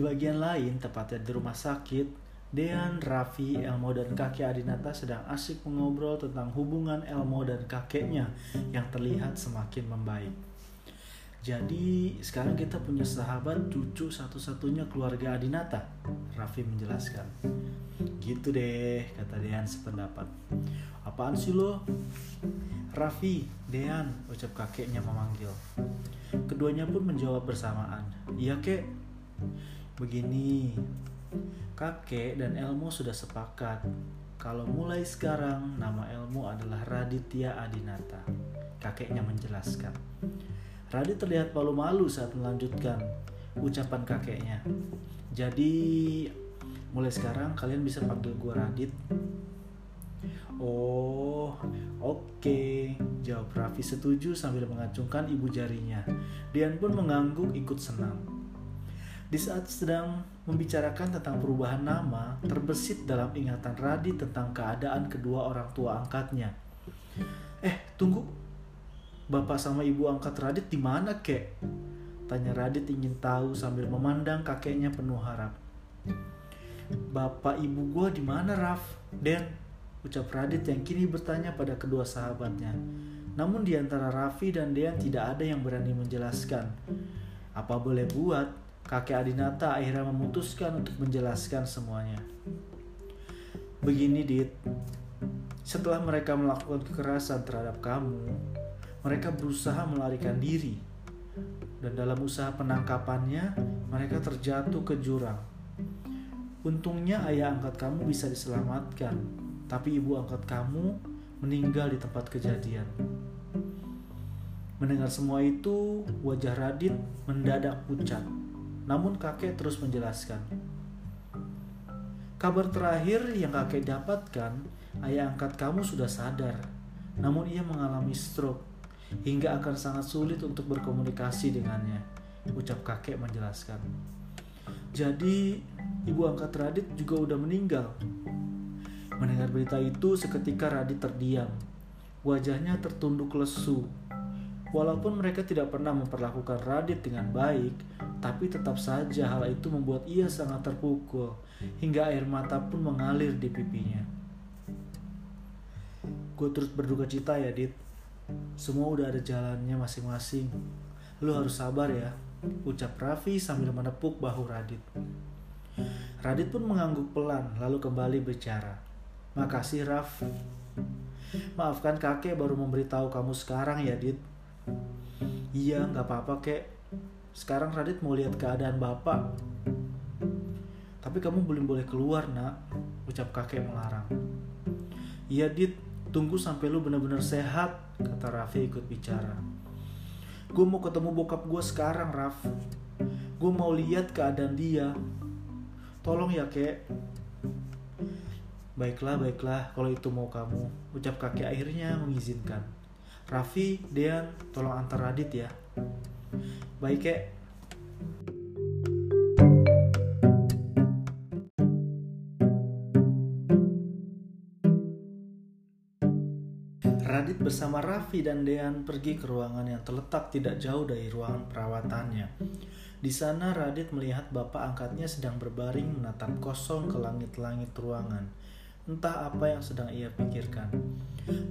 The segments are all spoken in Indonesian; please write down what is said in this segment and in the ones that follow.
bagian lain, tepatnya di rumah sakit, Dean, Raffi, Elmo, dan kakek Adinata sedang asik mengobrol tentang hubungan Elmo dan kakeknya yang terlihat semakin membaik. Jadi sekarang kita punya sahabat cucu satu-satunya keluarga Adinata, Raffi menjelaskan. Gitu deh, kata Dean sependapat. Apaan sih lo? Raffi, Dean, ucap kakeknya memanggil. Keduanya pun menjawab bersamaan. Iya kek. Begini, kakek dan Elmo sudah sepakat kalau mulai sekarang nama Elmo adalah Raditya Adinata. Kakeknya menjelaskan. Radit terlihat malu-malu saat melanjutkan ucapan kakeknya. Jadi mulai sekarang kalian bisa panggil gue Radit. Oh, oke. Okay. Jawab Raffi setuju sambil mengacungkan ibu jarinya. Dian pun mengangguk ikut senang. Di saat sedang membicarakan tentang perubahan nama, terbesit dalam ingatan Radit tentang keadaan kedua orang tua angkatnya. Eh, tunggu. Bapak sama ibu angkat Radit di mana, kek? Tanya Radit ingin tahu sambil memandang kakeknya penuh harap. Bapak ibu gua di mana, Raf? Den, ucap Radit yang kini bertanya pada kedua sahabatnya. Namun di antara Raffi dan Dean tidak ada yang berani menjelaskan. Apa boleh buat, kakek Adinata akhirnya memutuskan untuk menjelaskan semuanya. Begini, Dit. Setelah mereka melakukan kekerasan terhadap kamu, mereka berusaha melarikan diri. Dan dalam usaha penangkapannya, mereka terjatuh ke jurang. Untungnya ayah angkat kamu bisa diselamatkan, tapi ibu angkat kamu meninggal di tempat kejadian. Mendengar semua itu, wajah Radit mendadak pucat. Namun kakek terus menjelaskan. Kabar terakhir yang kakek dapatkan, ayah angkat kamu sudah sadar. Namun ia mengalami stroke hingga akan sangat sulit untuk berkomunikasi dengannya, ucap kakek menjelaskan. Jadi, ibu angkat Radit juga udah meninggal. Mendengar berita itu, seketika Radit terdiam. Wajahnya tertunduk lesu. Walaupun mereka tidak pernah memperlakukan Radit dengan baik, tapi tetap saja hal itu membuat ia sangat terpukul, hingga air mata pun mengalir di pipinya. Gue terus berduka cita ya, Dit. Semua udah ada jalannya masing-masing. Lu harus sabar ya, ucap Raffi sambil menepuk bahu Radit. Radit pun mengangguk pelan, lalu kembali bicara. Makasih, Raf. Maafkan kakek baru memberitahu kamu sekarang ya, Dit. Iya, nggak apa-apa, kek. Sekarang Radit mau lihat keadaan bapak. Tapi kamu belum boleh keluar, nak, ucap kakek melarang. Iya, Dit, tunggu sampai lu benar-benar sehat, kata Raffi ikut bicara. Gue mau ketemu bokap gue sekarang, Raf. Gue mau lihat keadaan dia. Tolong ya, kek. Baiklah, baiklah, kalau itu mau kamu, ucap kakek akhirnya mengizinkan. Raffi, Dean, tolong antar Radit ya. Baik, kek. Radit bersama Raffi dan Dean pergi ke ruangan yang terletak tidak jauh dari ruangan perawatannya. Di sana Radit melihat bapak angkatnya sedang berbaring menatap kosong ke langit-langit ruangan. Entah apa yang sedang ia pikirkan.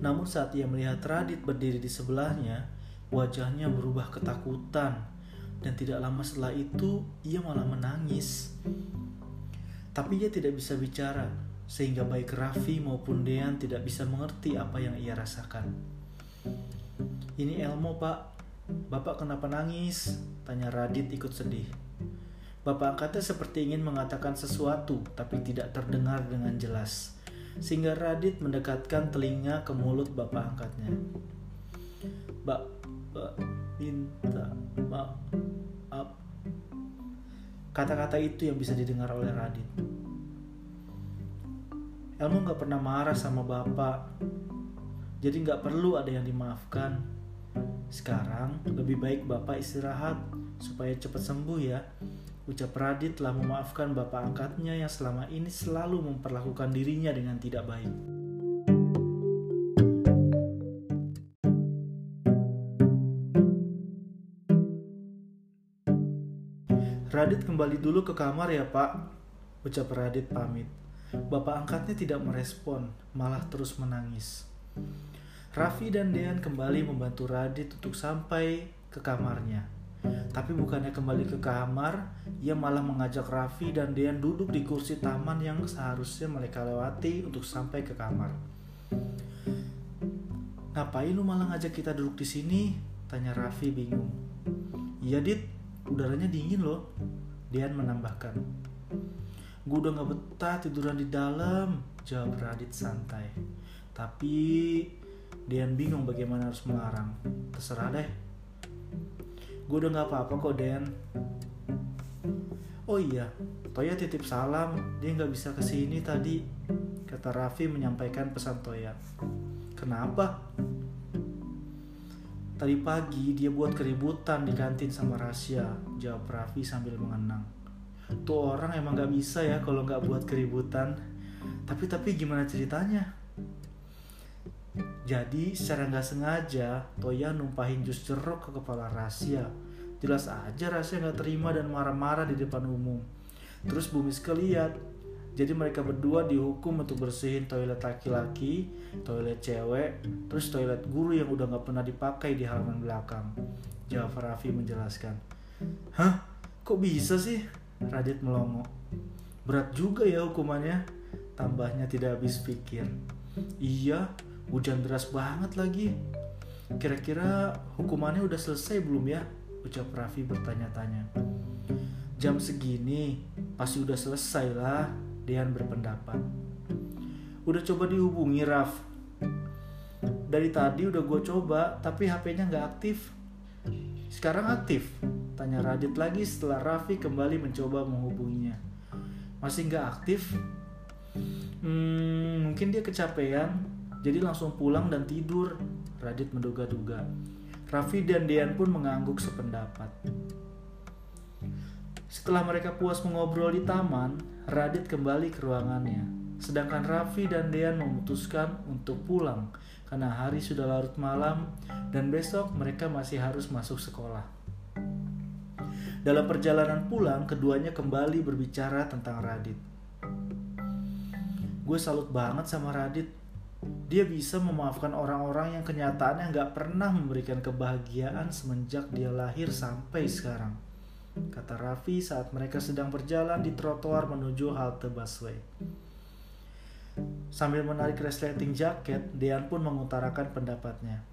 Namun saat ia melihat Radit berdiri di sebelahnya, wajahnya berubah ketakutan dan tidak lama setelah itu ia malah menangis. Tapi ia tidak bisa bicara sehingga baik Raffi maupun Dean tidak bisa mengerti apa yang ia rasakan. Ini Elmo pak, bapak kenapa nangis? Tanya Radit ikut sedih. Bapak angkatnya seperti ingin mengatakan sesuatu tapi tidak terdengar dengan jelas. Sehingga Radit mendekatkan telinga ke mulut bapak angkatnya. Bak minta maaf. Kata-kata itu yang bisa didengar oleh Radit. Elmo gak pernah marah sama bapak. Jadi gak perlu ada yang dimaafkan. Sekarang lebih baik bapak istirahat supaya cepat sembuh ya. Ucap Radit telah memaafkan bapak angkatnya yang selama ini selalu memperlakukan dirinya dengan tidak baik. Radit kembali dulu ke kamar ya pak, ucap Radit pamit. Bapak angkatnya tidak merespon, malah terus menangis. Raffi dan Dean kembali membantu Radit untuk sampai ke kamarnya. Tapi bukannya kembali ke kamar, ia malah mengajak Raffi dan Dean duduk di kursi taman yang seharusnya mereka lewati untuk sampai ke kamar. Ngapain lu malah ngajak kita duduk di sini? Tanya Raffi bingung. Iya dit, udaranya dingin loh. Dian menambahkan. Gue udah gak betah tiduran di dalam, jawab Radit santai. Tapi Dian bingung bagaimana harus melarang. Terserah deh. Gue udah gak apa-apa kok Dian. Oh iya, Toya titip salam, dia nggak bisa ke sini tadi, kata Raffi menyampaikan pesan Toya. Kenapa? Tadi pagi dia buat keributan di kantin sama Rasya, jawab Raffi sambil mengenang. Tuh orang emang gak bisa ya kalau gak buat keributan. Tapi tapi gimana ceritanya? Jadi secara gak sengaja Toya numpahin jus jeruk ke kepala Rasya. Jelas aja Rasya gak terima dan marah-marah di depan umum. Terus Bumis keliat jadi mereka berdua dihukum untuk bersihin toilet laki-laki, toilet cewek, terus toilet guru yang udah gak pernah dipakai di halaman belakang. Jawab Raffi menjelaskan. Hah? Kok bisa sih? Radit melongo. Berat juga ya hukumannya. Tambahnya tidak habis pikir. Iya, hujan deras banget lagi. Kira-kira hukumannya udah selesai belum ya? Ucap Raffi bertanya-tanya. Jam segini, pasti udah selesai lah, Dehan berpendapat. Udah coba dihubungi Raf. Dari tadi udah gue coba, tapi HP-nya nggak aktif. Sekarang aktif? Tanya Radit lagi setelah Raffi kembali mencoba menghubunginya. Masih nggak aktif? Hmm, mungkin dia kecapean, jadi langsung pulang dan tidur. Radit menduga-duga. Raffi dan Dean pun mengangguk sependapat. Setelah mereka puas mengobrol di taman, Radit kembali ke ruangannya. Sedangkan Raffi dan Dean memutuskan untuk pulang karena hari sudah larut malam dan besok mereka masih harus masuk sekolah. Dalam perjalanan pulang, keduanya kembali berbicara tentang Radit. Gue salut banget sama Radit. Dia bisa memaafkan orang-orang yang kenyataannya nggak pernah memberikan kebahagiaan semenjak dia lahir sampai sekarang kata Raffi saat mereka sedang berjalan di trotoar menuju halte busway. Sambil menarik resleting jaket, Dean pun mengutarakan pendapatnya.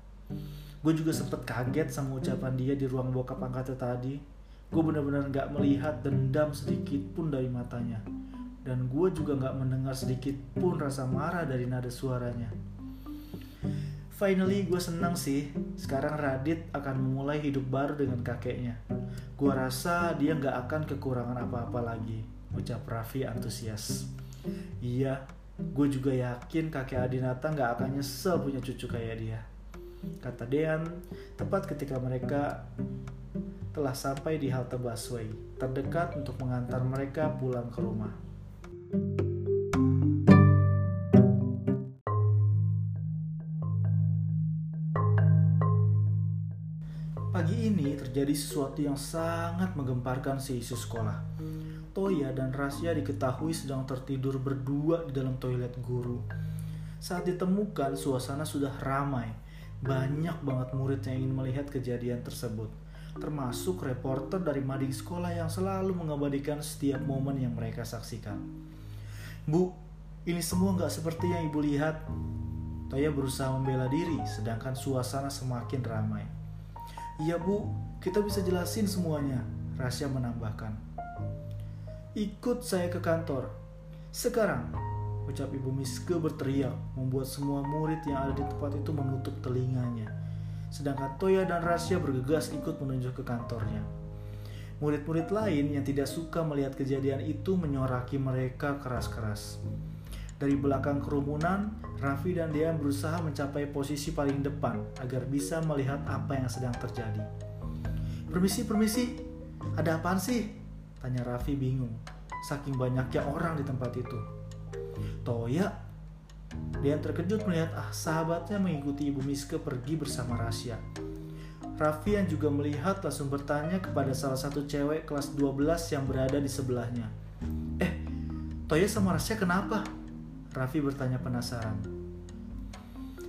Gue juga sempet kaget sama ucapan dia di ruang bokap angkatnya tadi. Gue benar-benar gak melihat dendam sedikit pun dari matanya. Dan gue juga gak mendengar sedikit pun rasa marah dari nada suaranya. Finally gue senang sih, sekarang Radit akan memulai hidup baru dengan kakeknya. Gue rasa dia nggak akan kekurangan apa-apa lagi, ucap Raffi antusias. Iya, gue juga yakin kakek Adinata nggak akan nyesel punya cucu kayak dia. Kata Dean, tepat ketika mereka telah sampai di halte busway, terdekat untuk mengantar mereka pulang ke rumah. Pagi ini terjadi sesuatu yang sangat menggemparkan si isu sekolah. Toya dan Rasya diketahui sedang tertidur berdua di dalam toilet guru. Saat ditemukan, suasana sudah ramai. Banyak banget murid yang ingin melihat kejadian tersebut. Termasuk reporter dari mading sekolah yang selalu mengabadikan setiap momen yang mereka saksikan. Bu, ini semua nggak seperti yang ibu lihat. Toya berusaha membela diri, sedangkan suasana semakin ramai. Iya bu, kita bisa jelasin semuanya, Rasya menambahkan. Ikut saya ke kantor. Sekarang, ucap Ibu Miske berteriak, membuat semua murid yang ada di tempat itu menutup telinganya. Sedangkan Toya dan Rasya bergegas ikut menuju ke kantornya. Murid-murid lain yang tidak suka melihat kejadian itu menyoraki mereka keras-keras. Dari belakang kerumunan, Raffi dan Dean berusaha mencapai posisi paling depan agar bisa melihat apa yang sedang terjadi. Permisi, permisi, ada apaan sih? Tanya Raffi bingung, saking banyaknya orang di tempat itu. Toya, Dean terkejut melihat ah sahabatnya mengikuti Ibu Miske pergi bersama Rasya. Raffi yang juga melihat langsung bertanya kepada salah satu cewek kelas 12 yang berada di sebelahnya. Eh, Toya sama Rasya kenapa? Raffi bertanya penasaran.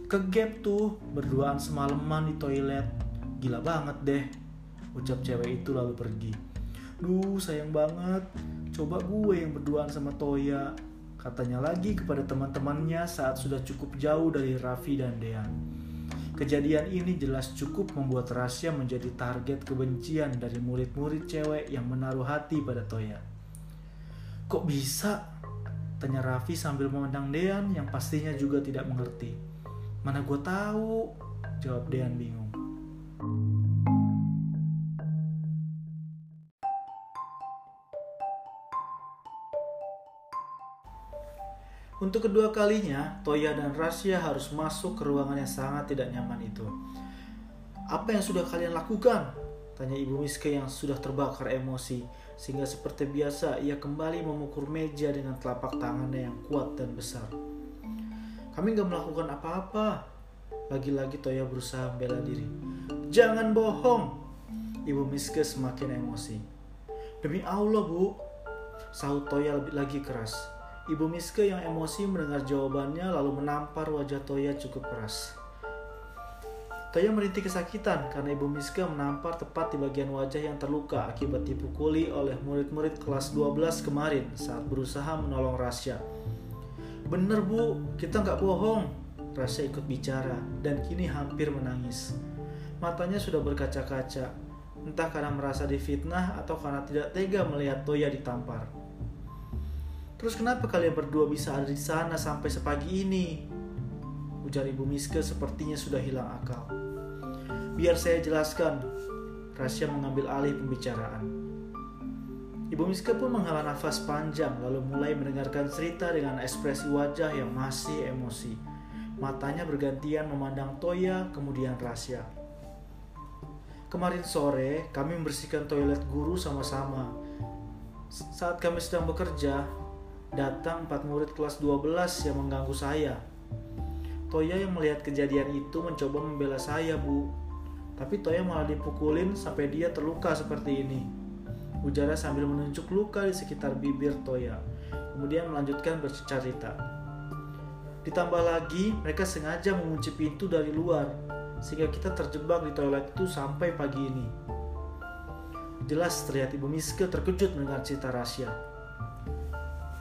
Ke gap tuh, berduaan semalaman di toilet. Gila banget deh, ucap cewek itu lalu pergi. Duh, sayang banget. Coba gue yang berduaan sama Toya. Katanya lagi kepada teman-temannya saat sudah cukup jauh dari Raffi dan Dean. Kejadian ini jelas cukup membuat Rasya menjadi target kebencian dari murid-murid cewek yang menaruh hati pada Toya. Kok bisa? Tanya Raffi sambil memandang Dean yang pastinya juga tidak mengerti. Mana gue tahu? Jawab Dean bingung. Untuk kedua kalinya, Toya dan Rasya harus masuk ke ruangan yang sangat tidak nyaman itu. Apa yang sudah kalian lakukan? Tanya ibu Miske yang sudah terbakar emosi, sehingga seperti biasa ia kembali memukul meja dengan telapak tangannya yang kuat dan besar. Kami gak melakukan apa-apa. Lagi-lagi Toya berusaha membela diri. Jangan bohong. Ibu Miske semakin emosi. Demi Allah, Bu. Sahut Toya lebih lagi keras. Ibu Miske yang emosi mendengar jawabannya lalu menampar wajah Toya cukup keras. Toya merintih kesakitan karena Ibu Miske menampar tepat di bagian wajah yang terluka akibat dipukuli oleh murid-murid kelas 12 kemarin saat berusaha menolong Rasya. Bener bu, kita nggak bohong. Rasya ikut bicara dan kini hampir menangis. Matanya sudah berkaca-kaca, entah karena merasa difitnah atau karena tidak tega melihat Toya ditampar. Terus kenapa kalian berdua bisa ada di sana sampai sepagi ini? Ujar Ibu Miske sepertinya sudah hilang akal. Biar saya jelaskan. Rasya mengambil alih pembicaraan. Ibu Miske pun menghela nafas panjang lalu mulai mendengarkan cerita dengan ekspresi wajah yang masih emosi. Matanya bergantian memandang Toya kemudian Rasya. Kemarin sore kami membersihkan toilet guru sama-sama. Saat kami sedang bekerja, datang empat murid kelas 12 yang mengganggu saya. Toya yang melihat kejadian itu mencoba membela saya, Bu. Tapi Toya malah dipukulin sampai dia terluka seperti ini. Ujarnya sambil menunjuk luka di sekitar bibir Toya. Kemudian melanjutkan bercerita. Ditambah lagi, mereka sengaja mengunci pintu dari luar, sehingga kita terjebak di toilet itu sampai pagi ini. Jelas terlihat Ibu Miske terkejut mendengar cerita rahasia.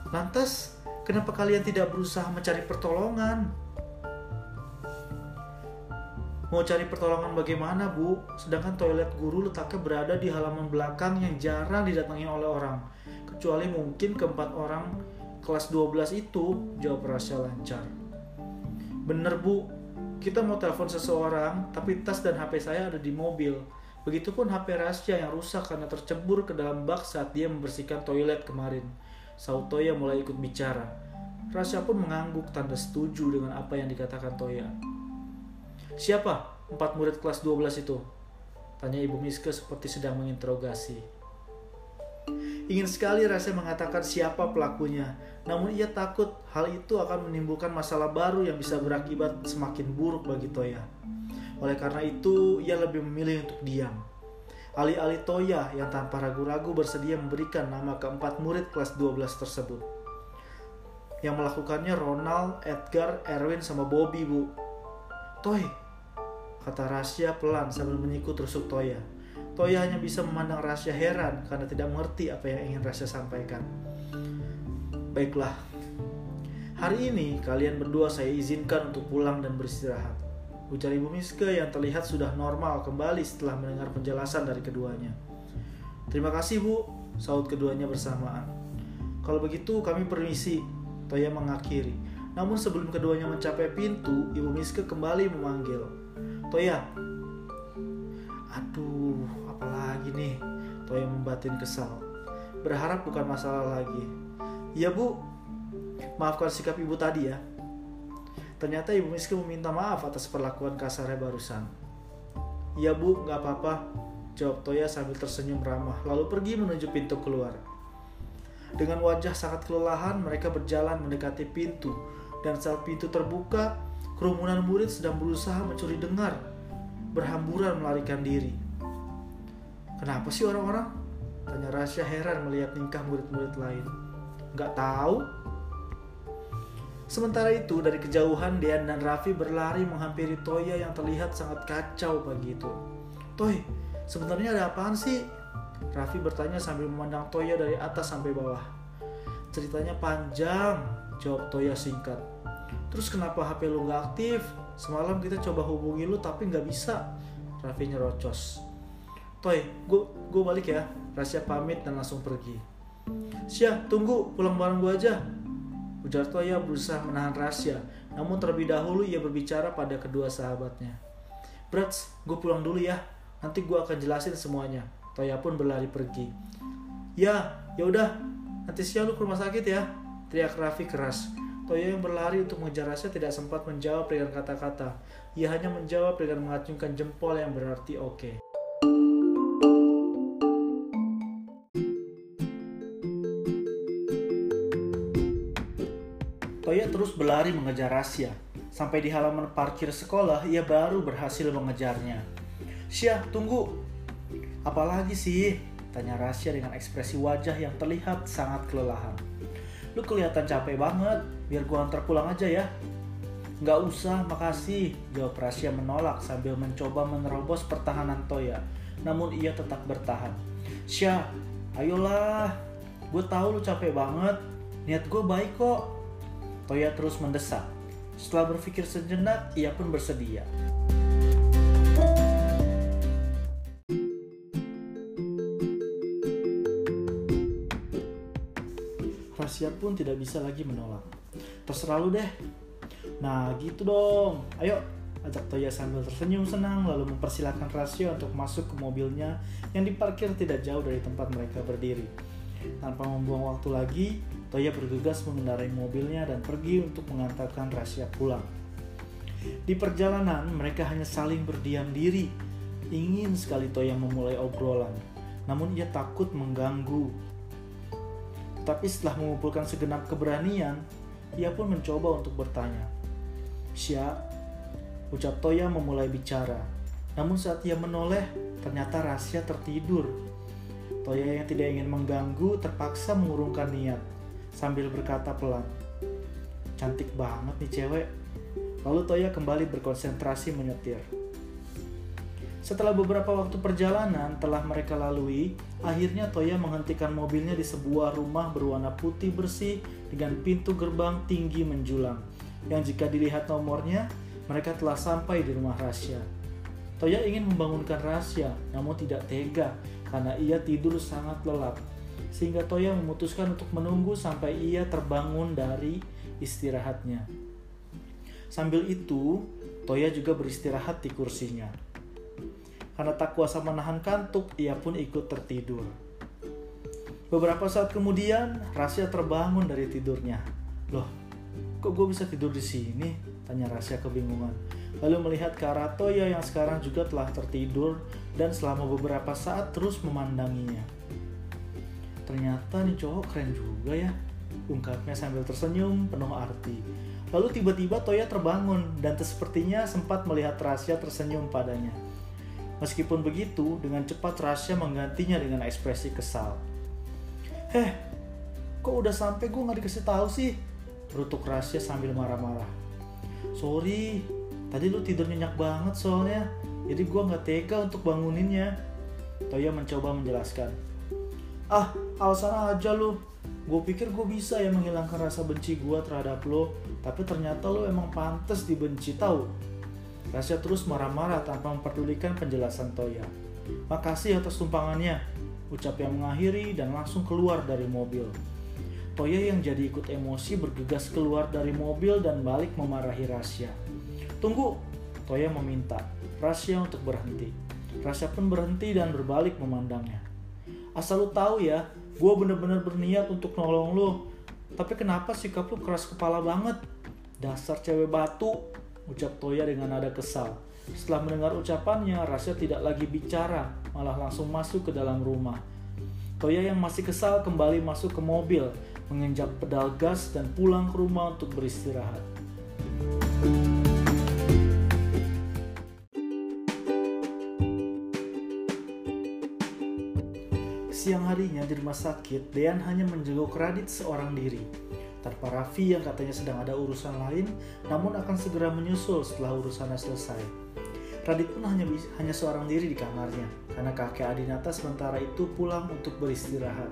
Lantas, kenapa kalian tidak berusaha mencari pertolongan? Mau cari pertolongan bagaimana, Bu? Sedangkan toilet guru letaknya berada di halaman belakang yang jarang didatangi oleh orang. Kecuali mungkin keempat orang kelas 12 itu, jawab Rasya lancar. Bener, Bu. Kita mau telepon seseorang, tapi tas dan HP saya ada di mobil. Begitupun HP Rasya yang rusak karena tercebur ke dalam bak saat dia membersihkan toilet kemarin. Sautoya mulai ikut bicara. Rasya pun mengangguk tanda setuju dengan apa yang dikatakan Toya. Siapa empat murid kelas 12 itu? Tanya Ibu Miske seperti sedang menginterogasi. Ingin sekali Rasya mengatakan siapa pelakunya, namun ia takut hal itu akan menimbulkan masalah baru yang bisa berakibat semakin buruk bagi Toya. Oleh karena itu, ia lebih memilih untuk diam. Alih-alih Toya yang tanpa ragu-ragu bersedia memberikan nama keempat murid kelas 12 tersebut. Yang melakukannya Ronald, Edgar, Erwin, sama Bobby, Bu. Toy, kata Rasya pelan sambil menyikut rusuk Toya. Toya hanya bisa memandang Rasya heran karena tidak mengerti apa yang ingin Rasya sampaikan. Baiklah, hari ini kalian berdua saya izinkan untuk pulang dan beristirahat. Ujar Ibu Miske yang terlihat sudah normal kembali setelah mendengar penjelasan dari keduanya. Terima kasih Bu, saut keduanya bersamaan. Kalau begitu kami permisi, Toya mengakhiri. Namun sebelum keduanya mencapai pintu, Ibu Miske kembali memanggil. Toya. Aduh, apalagi nih? Toya membatin kesal. Berharap bukan masalah lagi. Iya Bu, maafkan sikap ibu tadi ya. Ternyata Ibu Miski meminta maaf atas perlakuan kasarnya barusan. Iya bu, nggak apa-apa, jawab Toya sambil tersenyum ramah, lalu pergi menuju pintu keluar. Dengan wajah sangat kelelahan, mereka berjalan mendekati pintu, dan saat pintu terbuka, kerumunan murid sedang berusaha mencuri dengar berhamburan melarikan diri. Kenapa sih orang-orang? Tanya Rasya heran melihat tingkah murid-murid lain. Gak tahu. Sementara itu, dari kejauhan Dean dan Raffi berlari menghampiri Toya yang terlihat sangat kacau pagi itu. Toy, sebenarnya ada apaan sih? Raffi bertanya sambil memandang Toya dari atas sampai bawah. Ceritanya panjang, jawab Toya singkat. Terus kenapa HP lu gak aktif? Semalam kita coba hubungi lu tapi gak bisa. Raffi nyerocos. Toy, gue gue balik ya. Rasya pamit dan langsung pergi. Sia, tunggu, pulang bareng gue aja. Ujar Toya berusaha menahan Rasya, namun terlebih dahulu ia berbicara pada kedua sahabatnya. Brats, gue pulang dulu ya. Nanti gue akan jelasin semuanya. Toya pun berlari pergi. Ya, ya udah. Nanti siang lu ke rumah sakit ya. Teriak Raffi keras. Toya yang berlari untuk mengejar Rasya tidak sempat menjawab dengan kata-kata. Ia hanya menjawab dengan mengacungkan jempol yang berarti oke. Okay. Terus berlari mengejar Rasya. Sampai di halaman parkir sekolah, ia baru berhasil mengejarnya. Syah, tunggu. Apalagi sih? Tanya Rasya dengan ekspresi wajah yang terlihat sangat kelelahan. Lu kelihatan capek banget, biar gua antar pulang aja ya. Nggak usah, makasih. Jawab Rasya menolak sambil mencoba menerobos pertahanan Toya. Namun ia tetap bertahan. Syah, ayolah. Gue tahu lu capek banget. Niat gue baik kok. Toya terus mendesak. Setelah berpikir sejenak, ia pun bersedia. Rahasia pun tidak bisa lagi menolak. Terserah lu deh. Nah gitu dong. Ayo, ajak Toya sambil tersenyum senang lalu mempersilahkan Rasya untuk masuk ke mobilnya yang diparkir tidak jauh dari tempat mereka berdiri. Tanpa membuang waktu lagi, Toya bergegas mengendarai mobilnya dan pergi untuk mengantarkan Rasya pulang. Di perjalanan, mereka hanya saling berdiam diri. Ingin sekali Toya memulai obrolan, namun ia takut mengganggu. Tapi setelah mengumpulkan segenap keberanian, ia pun mencoba untuk bertanya. Sya, ucap Toya memulai bicara. Namun saat ia menoleh, ternyata Rasya tertidur Toya yang tidak ingin mengganggu terpaksa mengurungkan niat sambil berkata pelan. Cantik banget nih cewek. Lalu Toya kembali berkonsentrasi menyetir. Setelah beberapa waktu perjalanan telah mereka lalui, akhirnya Toya menghentikan mobilnya di sebuah rumah berwarna putih bersih dengan pintu gerbang tinggi menjulang. Yang jika dilihat nomornya, mereka telah sampai di rumah Rasya. Toya ingin membangunkan Rasya, namun tidak tega karena ia tidur sangat lelap. Sehingga Toya memutuskan untuk menunggu sampai ia terbangun dari istirahatnya. Sambil itu, Toya juga beristirahat di kursinya. Karena tak kuasa menahan kantuk, ia pun ikut tertidur. Beberapa saat kemudian, Rasya terbangun dari tidurnya. Loh, kok gue bisa tidur di sini? Tanya Rasya kebingungan. Lalu melihat ke arah Toya yang sekarang juga telah tertidur dan selama beberapa saat terus memandanginya. Ternyata nih cowok keren juga ya, ungkapnya sambil tersenyum penuh arti. Lalu tiba-tiba Toya terbangun dan sepertinya sempat melihat Rasya tersenyum padanya. Meskipun begitu, dengan cepat Rasya menggantinya dengan ekspresi kesal. Heh, kok udah sampai gue nggak dikasih tahu sih? Berutuk Rasya sambil marah-marah. Sorry, tadi lu tidur nyenyak banget soalnya jadi gue nggak tega untuk banguninnya. Toya mencoba menjelaskan. Ah alasan aja lu. Gue pikir gue bisa ya menghilangkan rasa benci gue terhadap lo tapi ternyata lo emang pantas dibenci tahu? Rasya terus marah-marah tanpa memperdulikan penjelasan Toya. Makasih atas tumpangannya ucap yang mengakhiri dan langsung keluar dari mobil. Toya yang jadi ikut emosi bergegas keluar dari mobil dan balik memarahi Rasya. Tunggu Toya meminta Rasya untuk berhenti. Rasya pun berhenti dan berbalik memandangnya. Asal lu tahu ya, gue bener-bener berniat untuk nolong lu. Tapi kenapa sikap lu keras kepala banget? Dasar cewek batu, ucap Toya dengan nada kesal. Setelah mendengar ucapannya, Rasya tidak lagi bicara, malah langsung masuk ke dalam rumah. Toya yang masih kesal kembali masuk ke mobil, menginjak pedal gas dan pulang ke rumah untuk beristirahat. Siang harinya di rumah sakit, Dean hanya menjenguk Radit seorang diri. Tanpa Raffi yang katanya sedang ada urusan lain, namun akan segera menyusul setelah urusannya selesai. Radit pun hanya hanya seorang diri di kamarnya, karena kakek Adinata sementara itu pulang untuk beristirahat.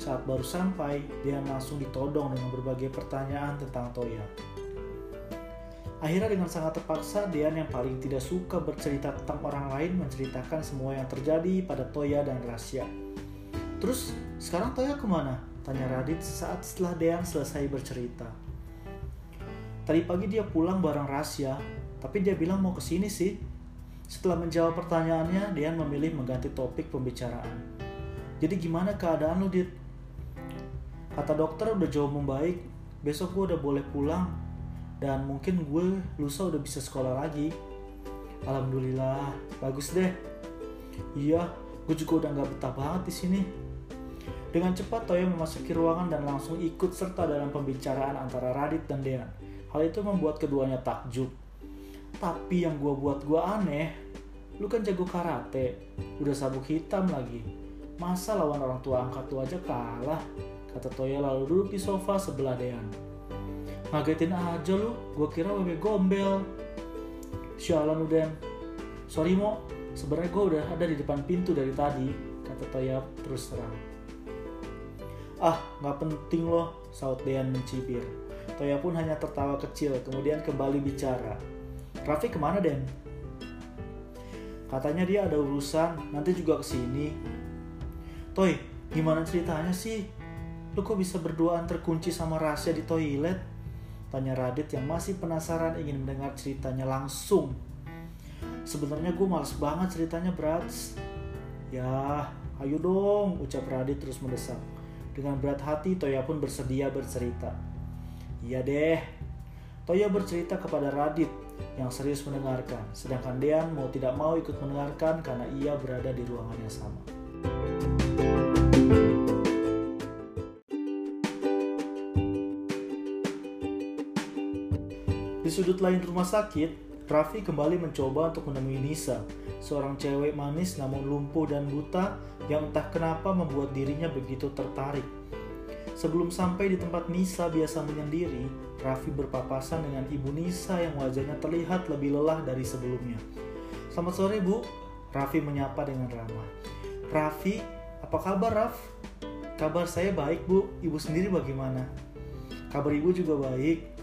Saat baru sampai, Dean langsung ditodong dengan berbagai pertanyaan tentang Toya. Akhirnya dengan sangat terpaksa, Dean yang paling tidak suka bercerita tentang orang lain menceritakan semua yang terjadi pada Toya dan Rasya. Terus sekarang Toya ke mana? Tanya Radit saat setelah Dean selesai bercerita. Tadi pagi dia pulang bareng Rasya, tapi dia bilang mau ke sini sih. Setelah menjawab pertanyaannya, Dean memilih mengganti topik pembicaraan. Jadi gimana keadaan lu, Dit? Kata dokter udah jauh membaik, besok gue udah boleh pulang. Dan mungkin gue lusa udah bisa sekolah lagi. Alhamdulillah, bagus deh. Iya, gue juga udah gak betah banget di sini. Dengan cepat Toya memasuki ruangan dan langsung ikut serta dalam pembicaraan antara Radit dan Dean. Hal itu membuat keduanya takjub. Tapi yang gua buat gua aneh, lu kan jago karate, udah sabuk hitam lagi. Masa lawan orang tua angkat lu aja kalah? Kata Toya lalu duduk di sofa sebelah Dean. Ngagetin aja lu, gua kira wewe gombel. Sialan lu Den. Sorry Mo, sebenarnya gua udah ada di depan pintu dari tadi, kata Toya terus terang. Ah, nggak penting loh, saut Dean mencibir. Toya pun hanya tertawa kecil, kemudian kembali bicara. Raffi ke mana, Den? Katanya dia ada urusan, nanti juga ke sini. Toy, gimana ceritanya sih? Lu kok bisa berduaan terkunci sama rahasia di toilet? Tanya Radit yang masih penasaran ingin mendengar ceritanya langsung. Sebenarnya gue males banget ceritanya, Brats. Ya, ayo dong, ucap Radit terus mendesak. Dengan berat hati, Toya pun bersedia bercerita. Iya deh. Toya bercerita kepada Radit yang serius mendengarkan, sedangkan Dean mau tidak mau ikut mendengarkan karena ia berada di ruangan yang sama. Di sudut lain rumah sakit, Raffi kembali mencoba untuk menemui Nisa, seorang cewek manis namun lumpuh dan buta yang entah kenapa membuat dirinya begitu tertarik. Sebelum sampai di tempat Nisa biasa menyendiri, Raffi berpapasan dengan ibu Nisa yang wajahnya terlihat lebih lelah dari sebelumnya. Selamat sore bu, Raffi menyapa dengan ramah. Raffi, apa kabar Raff? Kabar saya baik bu, ibu sendiri bagaimana? Kabar ibu juga baik.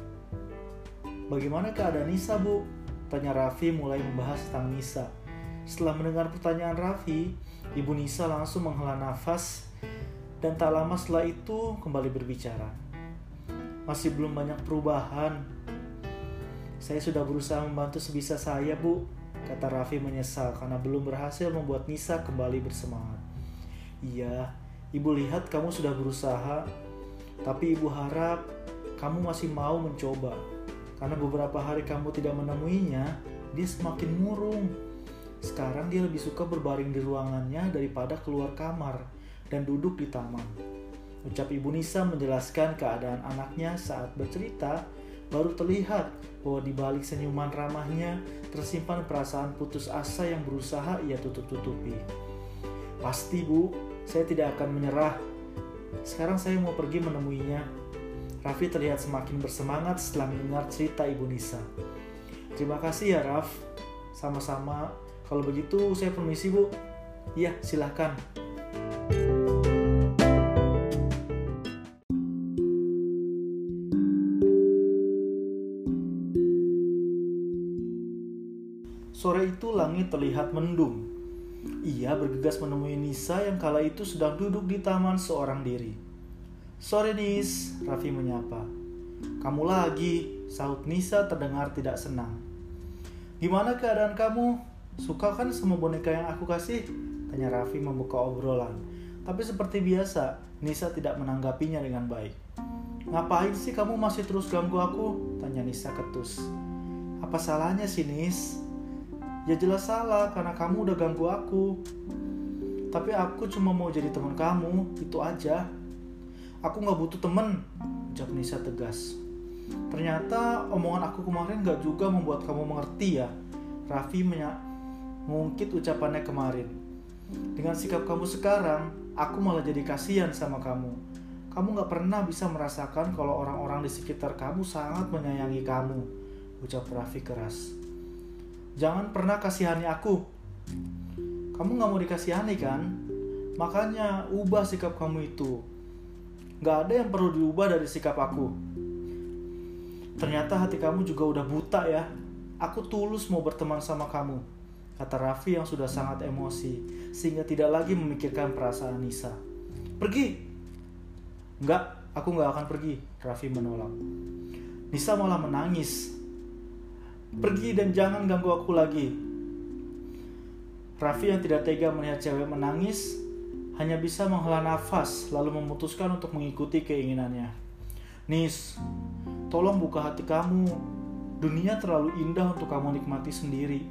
Bagaimana keadaan Nisa bu? Tanya Raffi mulai membahas tentang Nisa. Setelah mendengar pertanyaan Raffi, Ibu Nisa langsung menghela nafas dan tak lama setelah itu kembali berbicara. Masih belum banyak perubahan. Saya sudah berusaha membantu sebisa saya, Bu, kata Raffi menyesal karena belum berhasil membuat Nisa kembali bersemangat. Iya, Ibu lihat kamu sudah berusaha, tapi Ibu harap kamu masih mau mencoba. Karena beberapa hari kamu tidak menemuinya, dia semakin murung. Sekarang dia lebih suka berbaring di ruangannya daripada keluar kamar dan duduk di taman. Ucap Ibu Nisa menjelaskan keadaan anaknya saat bercerita, baru terlihat bahwa di balik senyuman ramahnya tersimpan perasaan putus asa yang berusaha ia tutup-tutupi. Pasti bu, saya tidak akan menyerah. Sekarang saya mau pergi menemuinya, Raffi terlihat semakin bersemangat setelah mendengar cerita Ibu Nisa. Terima kasih ya Raf. Sama-sama. Kalau begitu saya permisi Bu. Iya, silahkan. Sore itu langit terlihat mendung. Ia bergegas menemui Nisa yang kala itu sedang duduk di taman seorang diri. Sore Nis, Raffi menyapa. Kamu lagi, sahut Nisa terdengar tidak senang. Gimana keadaan kamu? Suka kan sama boneka yang aku kasih? Tanya Raffi membuka obrolan. Tapi seperti biasa, Nisa tidak menanggapinya dengan baik. Ngapain sih kamu masih terus ganggu aku? Tanya Nisa ketus. Apa salahnya sih Nis? Ya jelas salah karena kamu udah ganggu aku. Tapi aku cuma mau jadi teman kamu, itu aja. Aku gak butuh temen, ucap Nisa tegas. Ternyata omongan aku kemarin gak juga membuat kamu mengerti ya. Raffi mengungkit ucapannya kemarin. Dengan sikap kamu sekarang, aku malah jadi kasihan sama kamu. Kamu gak pernah bisa merasakan kalau orang-orang di sekitar kamu sangat menyayangi kamu, ucap Raffi keras. Jangan pernah kasihani aku. Kamu gak mau dikasihani kan? Makanya ubah sikap kamu itu. Gak ada yang perlu diubah dari sikap aku. Ternyata hati kamu juga udah buta ya. Aku tulus mau berteman sama kamu kata Raffi yang sudah sangat emosi, sehingga tidak lagi memikirkan perasaan Nisa. Pergi! Enggak, aku nggak akan pergi, Raffi menolak. Nisa malah menangis. Pergi dan jangan ganggu aku lagi. Raffi yang tidak tega melihat cewek menangis, hanya bisa menghela nafas lalu memutuskan untuk mengikuti keinginannya. Nis, tolong buka hati kamu. Dunia terlalu indah untuk kamu nikmati sendiri.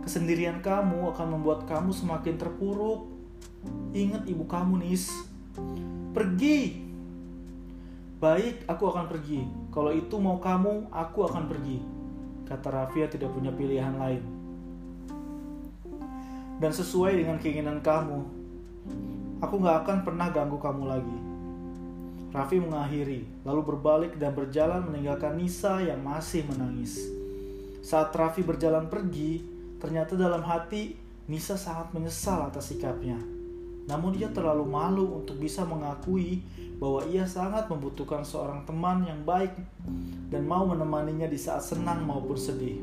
Kesendirian kamu akan membuat kamu semakin terpuruk. Ingat ibu kamu, Nis. Pergi. Baik, aku akan pergi. Kalau itu mau kamu, aku akan pergi. Kata Rafia tidak punya pilihan lain. Dan sesuai dengan keinginan kamu, aku gak akan pernah ganggu kamu lagi. Raffi mengakhiri, lalu berbalik dan berjalan meninggalkan Nisa yang masih menangis. Saat Raffi berjalan pergi, Ternyata dalam hati Nisa sangat menyesal atas sikapnya. Namun dia terlalu malu untuk bisa mengakui bahwa ia sangat membutuhkan seorang teman yang baik dan mau menemaninya di saat senang maupun sedih.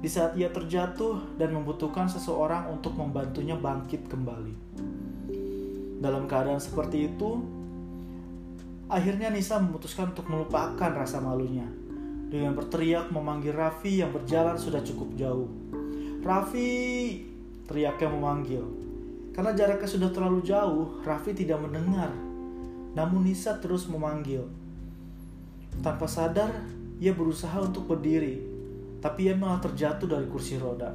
Di saat ia terjatuh dan membutuhkan seseorang untuk membantunya bangkit kembali. Dalam keadaan seperti itu, akhirnya Nisa memutuskan untuk melupakan rasa malunya dengan berteriak memanggil Raffi yang berjalan sudah cukup jauh. Raffi, teriaknya memanggil. Karena jaraknya sudah terlalu jauh, Raffi tidak mendengar. Namun Nisa terus memanggil. Tanpa sadar, ia berusaha untuk berdiri, tapi ia malah terjatuh dari kursi roda.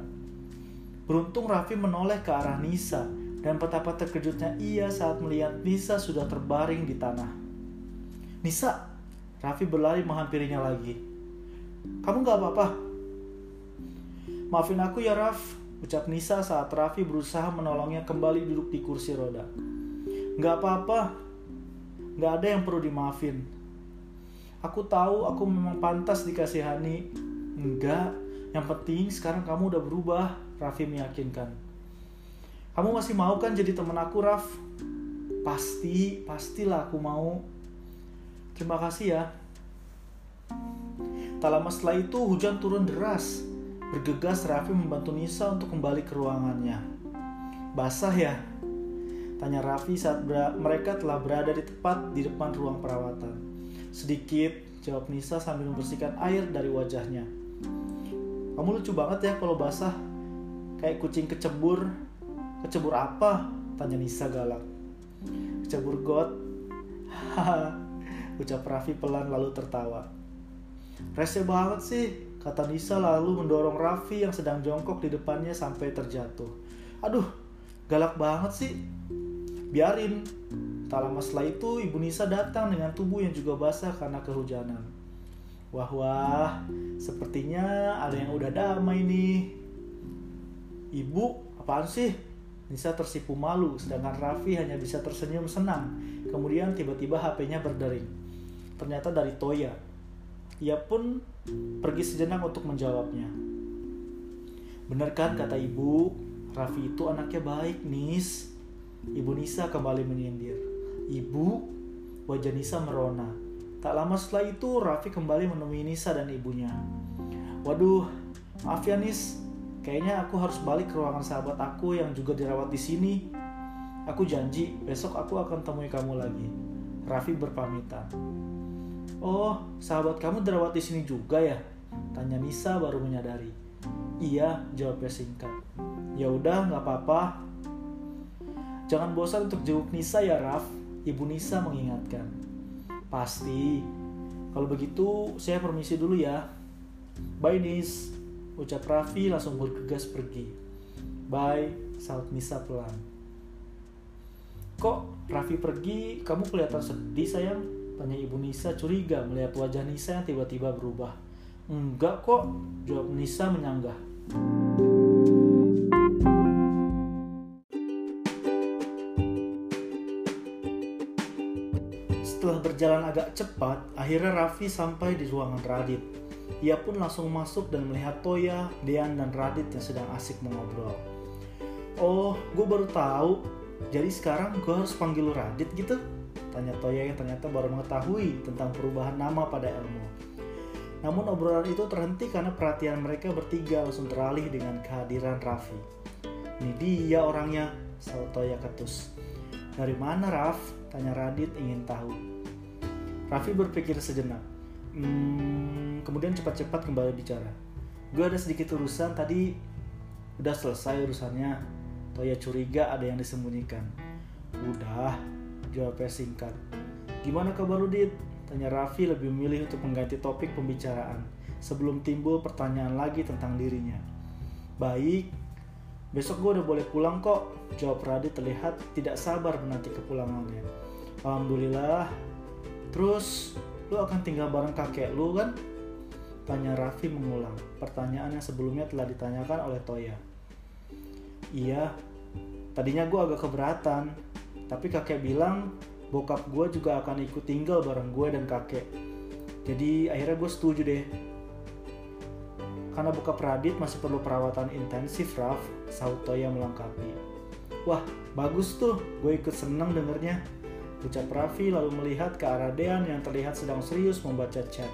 Beruntung Raffi menoleh ke arah Nisa dan betapa terkejutnya ia saat melihat Nisa sudah terbaring di tanah. Nisa, Raffi berlari menghampirinya lagi. Kamu gak apa-apa? Maafin aku ya Raf, ucap Nisa saat Raffi berusaha menolongnya kembali duduk di kursi roda. Gak apa-apa, gak ada yang perlu dimaafin. Aku tahu aku memang pantas dikasihani. Enggak, yang penting sekarang kamu udah berubah, Raffi meyakinkan. Kamu masih mau kan jadi teman aku, Raf? Pasti, pastilah aku mau. Terima kasih ya. Tak lama setelah itu hujan turun deras. Bergegas Raffi membantu Nisa untuk kembali ke ruangannya. Basah ya? Tanya Raffi saat mereka telah berada di tepat di depan ruang perawatan. Sedikit, jawab Nisa sambil membersihkan air dari wajahnya. Kamu lucu banget ya kalau basah. Kayak kucing kecebur. Kecebur apa? Tanya Nisa galak. Kecebur got. Ucap Raffi pelan lalu tertawa. Rese banget sih, kata Nisa lalu mendorong Raffi yang sedang jongkok di depannya sampai terjatuh. Aduh, galak banget sih. Biarin. Tak lama setelah itu, Ibu Nisa datang dengan tubuh yang juga basah karena kehujanan. Wah wah, sepertinya ada yang udah damai nih. Ibu, apaan sih? Nisa tersipu malu, sedangkan Raffi hanya bisa tersenyum senang. Kemudian tiba-tiba HP-nya berdering. Ternyata dari Toya, ia pun pergi sejenak untuk menjawabnya. Benar kan kata ibu, Raffi itu anaknya baik, Nis. Ibu Nisa kembali menyindir. Ibu, wajah Nisa merona. Tak lama setelah itu, Raffi kembali menemui Nisa dan ibunya. Waduh, maaf ya Nis, kayaknya aku harus balik ke ruangan sahabat aku yang juga dirawat di sini. Aku janji, besok aku akan temui kamu lagi. Raffi berpamitan. Oh, sahabat kamu dirawat di sini juga ya? Tanya Nisa baru menyadari. Iya, jawabnya singkat. Ya udah, nggak apa-apa. Jangan bosan untuk jenguk Nisa ya, Raf. Ibu Nisa mengingatkan. Pasti. Kalau begitu, saya permisi dulu ya. Bye, Nis. Ucap Raffi langsung bergegas pergi. Bye, saut Nisa pelan. Kok Raffi pergi, kamu kelihatan sedih sayang? Tanya ibu Nisa curiga melihat wajah Nisa yang tiba-tiba berubah. Enggak kok, jawab Nisa menyanggah. Berjalan agak cepat, akhirnya Raffi sampai di ruangan Radit. Ia pun langsung masuk dan melihat Toya, Dean, dan Radit yang sedang asik mengobrol. Oh, gue baru tahu. Jadi sekarang gue harus panggil Radit gitu? Tanya Toya yang ternyata baru mengetahui tentang perubahan nama pada Elmo. Namun obrolan itu terhenti karena perhatian mereka bertiga langsung teralih dengan kehadiran Raffi. Ini dia orangnya, saut Toya ketus. Dari mana Raf? Tanya Radit ingin tahu. Raffi berpikir sejenak. Hmm, kemudian cepat-cepat kembali bicara. Gue ada sedikit urusan tadi udah selesai urusannya. Toya curiga ada yang disembunyikan. Udah, jawabnya singkat. Gimana kabar lu, Dit? Tanya Raffi lebih memilih untuk mengganti topik pembicaraan sebelum timbul pertanyaan lagi tentang dirinya. Baik, besok gue udah boleh pulang kok. Jawab Radit terlihat tidak sabar menanti kepulangannya. Alhamdulillah, Terus lu akan tinggal bareng kakek lu kan? Tanya Raffi mengulang pertanyaan yang sebelumnya telah ditanyakan oleh Toya. Iya, tadinya gue agak keberatan, tapi kakek bilang bokap gue juga akan ikut tinggal bareng gue dan kakek. Jadi akhirnya gue setuju deh. Karena bokap Radit masih perlu perawatan intensif, Raf, sahut Toya melengkapi. Wah, bagus tuh, gue ikut seneng dengernya. Ucap Raffi lalu melihat ke arah Dean yang terlihat sedang serius membaca chat.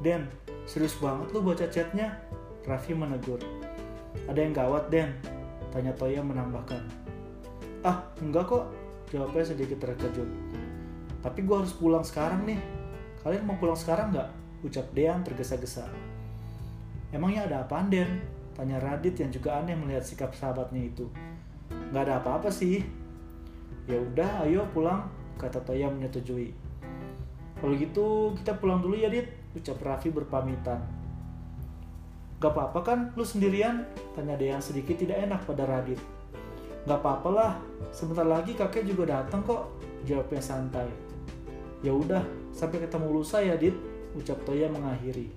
Den, serius banget lu baca chatnya? Raffi menegur. Ada yang gawat, Den? Tanya Toya menambahkan. Ah, enggak kok. Jawabnya sedikit terkejut. Tapi gue harus pulang sekarang nih. Kalian mau pulang sekarang nggak? Ucap Dean tergesa-gesa. Emangnya ada apa, Den? Tanya Radit yang juga aneh melihat sikap sahabatnya itu. Gak ada apa-apa sih, ya udah ayo pulang kata Toya menyetujui kalau gitu kita pulang dulu ya Dit ucap Raffi berpamitan Gak apa-apa kan lu sendirian? Tanya Dean sedikit tidak enak pada Radit. Gak apa-apa lah, sebentar lagi kakek juga datang kok, jawabnya santai. Ya udah, sampai ketemu lusa ya Dit, ucap Toya mengakhiri.